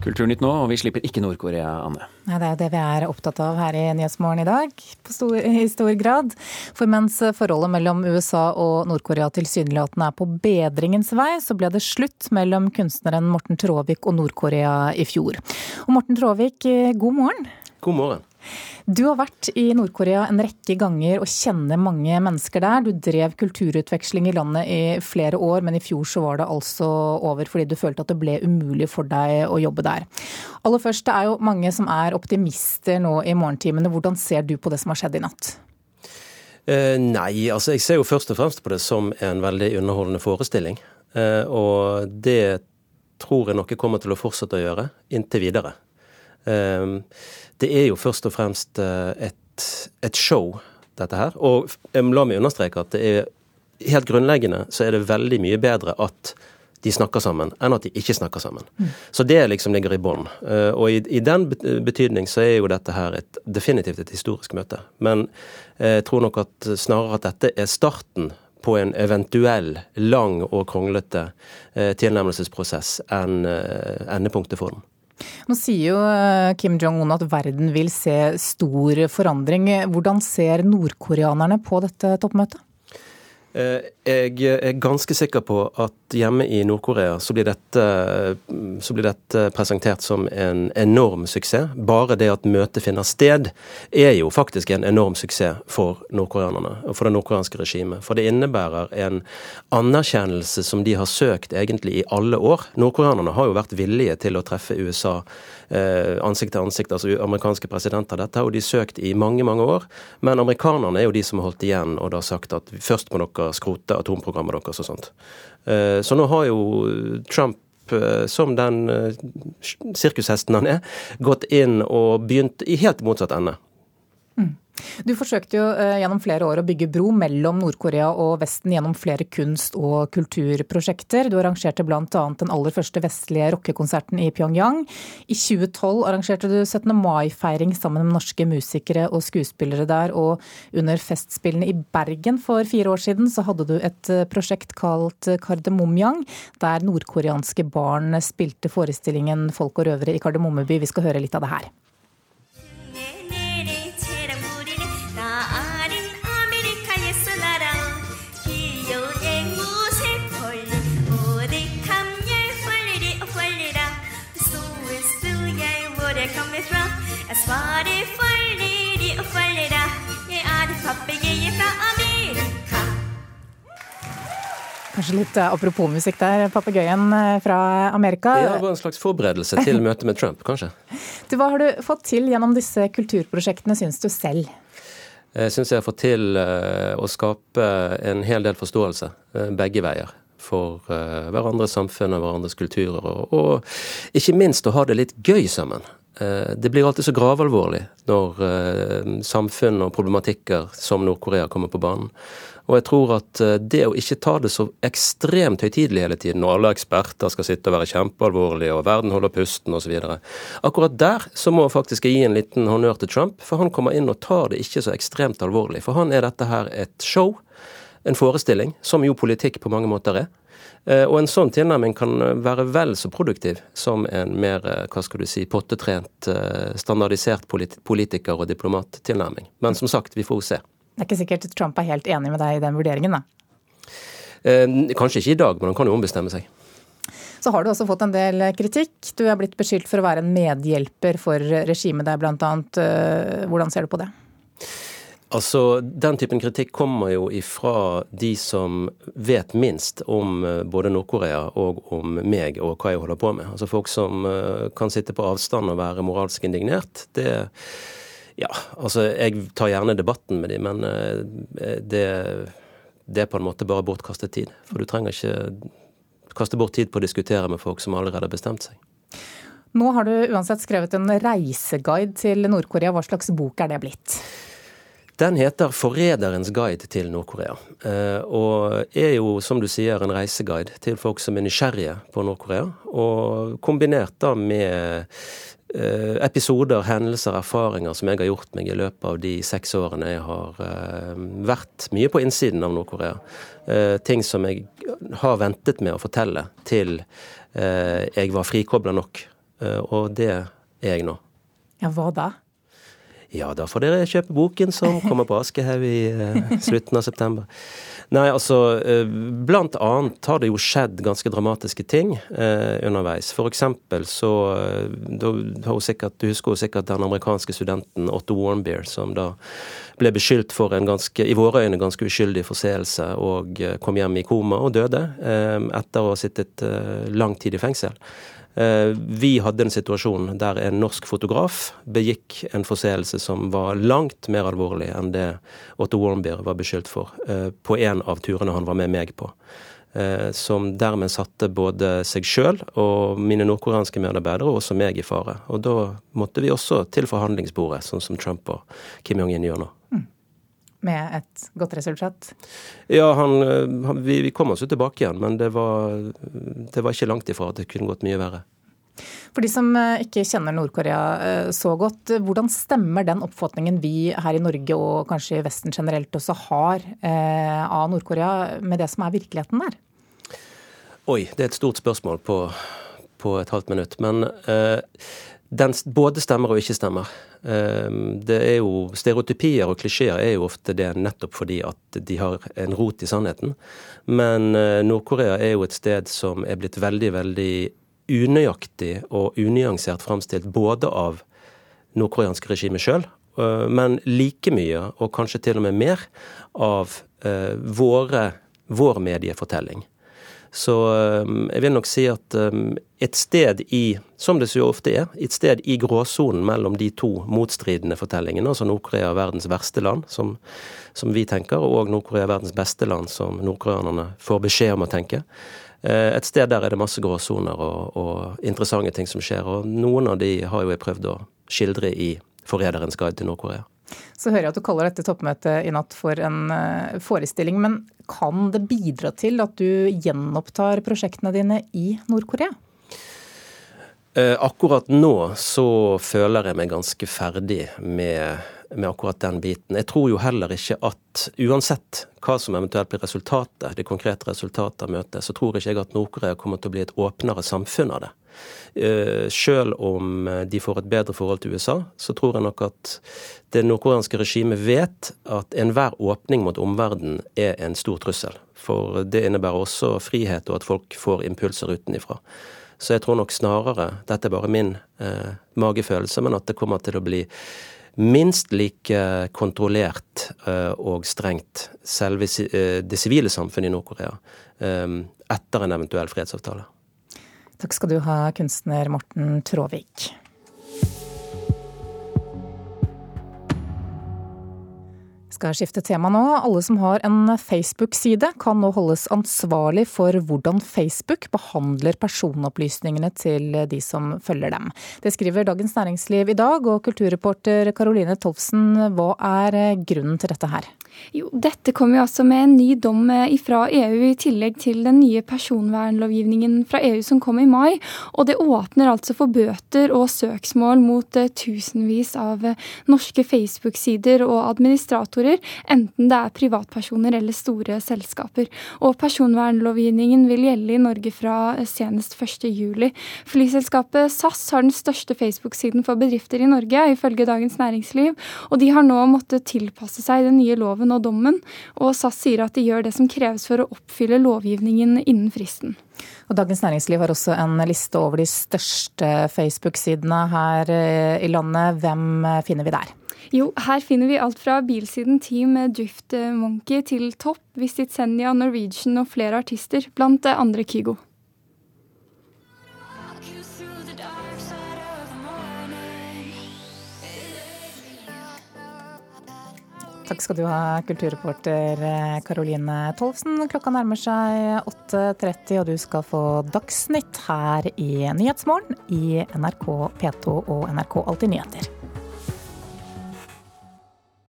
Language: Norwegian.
Kulturnytt nå, og vi slipper ikke Nord-Korea, Anne. Nei, Det er jo det vi er opptatt av her i Nyhetsmorgen i dag, stor, i stor grad. For mens forholdet mellom USA og Nord-Korea tilsynelatende er på bedringens vei, så ble det slutt mellom kunstneren Morten Traavik og Nord-Korea i fjor. Og Morten Traavik, god morgen. God morgen. Du har vært i Nord-Korea en rekke ganger og kjenner mange mennesker der. Du drev kulturutveksling i landet i flere år, men i fjor så var det altså over fordi du følte at det ble umulig for deg å jobbe der. Aller først, det er jo mange som er optimister nå i morgentimene. Hvordan ser du på det som har skjedd i natt? Eh, nei, altså jeg ser jo først og fremst på det som en veldig underholdende forestilling. Eh, og det tror jeg nok jeg kommer til å fortsette å gjøre inntil videre. Eh, det er jo først og fremst eh, et, et show, dette her. Og la meg understreke at det er helt grunnleggende så er det veldig mye bedre at de snakker sammen, enn at de ikke snakker sammen. Mm. Så det liksom ligger i bånn. Eh, og i, i, den betydning så er jo dette her et, definitivt et historisk møte. Men eh, jeg tror nok at snarere at dette er starten på en eventuell lang og kronglete tilnærmelsesprosess enn endepunktet for den. Nå sier jo eh, Kim Jong-un at verden vil se stor forandring. Hvordan ser nordkoreanerne på dette toppmøtet? Eh, jeg er ganske sikker på at hjemme i Nord-Korea så, så, blir dette presentert som en enorm suksess. Bare det at møtet finner sted, er jo faktisk en enorm suksess for nordkoreanerne og for det nordkoreanske regimet. For det innebærer en anerkjennelse som de har søkt egentlig i alle år. Nordkoreanerne har jo vært villige til å treffe USA ansikt til ansikt, altså amerikanske presidenter. Dette har de søkt i mange, mange år. Men amerikanerne er jo de som har holdt igjen og da sagt at først må dere skrote atomprogrammet deres og sånt. Eh, så nå har jo Trump eh, som den eh, sirkushesten han er, gått inn og begynt i helt motsatt ende. Du forsøkte jo eh, gjennom flere år å bygge bro mellom Nord-Korea og Vesten gjennom flere kunst- og kulturprosjekter. Du arrangerte bl.a. den aller første vestlige rockekonserten i Pyongyang. I 2012 arrangerte du 17. mai-feiring sammen med norske musikere og skuespillere der. Og under Festspillene i Bergen for fire år siden så hadde du et eh, prosjekt kalt Kardemommyang, der nordkoreanske barn spilte forestillingen Folk og røvere i Kardemommeby. Vi skal høre litt av det her. Jeg svarer følger og følger Jeg er papegøye fra Amerika. Kanskje litt eh, apropos musikk der, papegøyen eh, fra Amerika. Ja, det var en slags forberedelse til møtet med Trump, kanskje. Du, hva har du fått til gjennom disse kulturprosjektene, syns du selv? Jeg syns jeg har fått til eh, å skape en hel del forståelse begge veier for hverandres samfunn og hverandres kulturer. Og, og ikke minst å ha det litt gøy sammen. Eh, det blir alltid så gravalvorlig når eh, samfunn og problematikker som Nord-Korea kommer på banen. Og jeg tror at eh, det å ikke ta det så ekstremt høytidelig hele tiden, når alle eksperter skal sitte og være kjempealvorlige og verden holder pusten osv. Akkurat der så må jeg faktisk gi en liten honnør til Trump, for han kommer inn og tar det ikke så ekstremt alvorlig. For han er dette her et show, en forestilling, som jo politikk på mange måter er. Eh, og en sånn tilnærming kan være vel så produktiv som en mer eh, hva skal du si, pottetrent, eh, standardisert politiker- og diplomattilnærming. Men som sagt, vi får jo se. Det er ikke sikkert Trump er helt enig med deg i den vurderingen, da? Kanskje ikke i dag, men han kan jo ombestemme seg. Så har du også fått en del kritikk. Du er blitt beskyldt for å være en medhjelper for regimet der, bl.a. Hvordan ser du på det? Altså, Den typen kritikk kommer jo ifra de som vet minst om eh, både Nord-Korea og om meg og hva jeg holder på med. Altså Folk som eh, kan sitte på avstand og være moralsk indignert. Det Ja, altså, jeg tar gjerne debatten med dem, men eh, det, det er på en måte bare bortkastet tid. For du trenger ikke kaste bort tid på å diskutere med folk som allerede har bestemt seg. Nå har du uansett skrevet en reiseguide til Nord-Korea. Hva slags bok er det blitt? Den heter 'Forræderens guide til Nord-Korea', eh, og er jo, som du sier, en reiseguide til folk som er nysgjerrige på Nord-Korea. Og kombinert da med Eh, episoder, hendelser, erfaringer som jeg har gjort meg i løpet av de seks årene jeg har uh, vært mye på innsiden av Nord-Korea. Ting som jeg har ventet med å fortelle til jeg var frikobla nok. og det er jeg nå. Ja, Hva da? Ja, da får dere kjøpe boken som kommer på Aschehoug i slutten av september. Nei, altså eh, Blant annet har det jo skjedd ganske dramatiske ting eh, underveis. For eksempel så eh, da, sikkert, Du husker jo sikkert den amerikanske studenten Otto Warmbier, som da ble beskyldt for en ganske, i våre øyne ganske uskyldig forseelse og eh, kom hjem i koma og døde eh, etter å ha sittet eh, lang tid i fengsel. Eh, vi hadde en situasjon der en norsk fotograf begikk en forseelse som var langt mer alvorlig enn det Otto Warmbier var beskyldt for, eh, på en av turene han var med meg på. Eh, som dermed satte både seg sjøl og mine nordkoreanske medarbeidere, og også meg, i fare. Og da måtte vi også til forhandlingsbordet, sånn som Trump og Kim Jong-un gjør nå. Mm. Med et godt resultat? Ja, han, han, vi, vi, kom oss jo tilbake igjen, men det var, det var ikke langt ifra at det kunne gått mye verre. For de som eh, ikke kjenner Nord-Korea eh, så godt, hvordan stemmer den oppfatningen vi her i Norge og kanskje i Vesten generelt også har eh, av Nord-Korea, med det som er virkeligheten der? Oi, det er et stort spørsmål på, på et halvt minutt. Men eh, den både stemmer og ikke stemmer. Ehm, det er jo, Stereotypier og klisjeer er jo ofte det nettopp fordi at de har en rot i sannheten. Men eh, Nord-Korea er jo et sted som er blitt veldig, veldig unøyaktig og unyansert framstilt både av nordkoreanske regimet sjøl, eh, men like mye, og kanskje til og med mer, av eh, våre, vår mediefortelling. Så um, jeg vil nok si at um, et sted i, som det så ofte er, et sted i gråsonen mellom de to motstridende fortellingene, altså Nord-Korea er verdens verste land, som, som vi tenker, og Nord-Korea er verdens beste land, som nordkoreanerne får beskjed om å tenke. Eh, et sted der er det masse gråsoner og, og interessante ting som skjer, og noen av de har jo jeg prøvd å skildre i 'Forræderens guide til Nord-Korea'. Så hører jeg at du kaller dette toppmøtet i natt for en eh, forestilling. Men kan det bidra til at du gjenopptar prosjektene dine i Nord-Korea? Eh, akkurat nå så føler jeg meg ganske ferdig med, med, akkurat den biten. Jeg tror jo heller ikke at uansett hva som eventuelt blir resultatet, det konkrete resultatet av møtet, så tror ikke jeg at Nord-Korea kommer til å bli et åpnere samfunn av det. Eh, selv om de får et bedre forhold til USA, så tror jeg nok at det nordkoreanske regimet vet at enhver åpning mot omverdenen er en stor trussel. For det innebærer også frihet, og at folk får impulser utenifra. Så jeg tror nok snarere, dette er bare min eh, magefølelse, men at det kommer til å bli minst like kontrollert eh, og strengt selve eh, det sivile samfunnet i Nord-Korea eh, etter en eventuell fredsavtale. Takk skal du ha, kunstner Morten Tråvik. Skal skifte tema nå. Alle som har en Facebook-side kan nå holdes ansvarlig for hvordan Facebook behandler personopplysningene til de som følger dem. Det skriver Dagens Næringsliv i dag, og kulturreporter Caroline Tolfsen, hva er grunnen til dette her? Jo, dette kommer jo altså med en ny dom eh, fra EU i tillegg til den nye personvernlovgivningen fra EU som kom i mai. Og det åpner altså for bøter og søksmål mot eh, tusenvis av eh, norske Facebook-sider og administratorer, enten det er privatpersoner eller store selskaper. Og personvernlovgivningen vil gjelde i Norge fra senest 1.7. Flyselskapet SAS har den største Facebook-siden for bedrifter i Norge, ifølge Dagens Næringsliv, og de har nå måttet tilpasse seg den nye loven loven og dommen, og SAS sier at de gjør det som kreves for å oppfylle lovgivningen innen fristen. Og Dagens Næringsliv har også en liste over de største Facebook-sidene her eh, i landet. Hvem eh, finner vi der? Jo, her finner vi alt fra bilsiden Team Drift Monkey til Topp, Visit Senja, Norwegian og flere artister, blant andre Kygo. Takk skal du ha, kulturreporter Karoline Tolvsen. Klokka nærmer seg 8.30, og du skal få Dagsnytt her i Nyhetsmorgen i NRK P2 og NRK Alltid nyheter.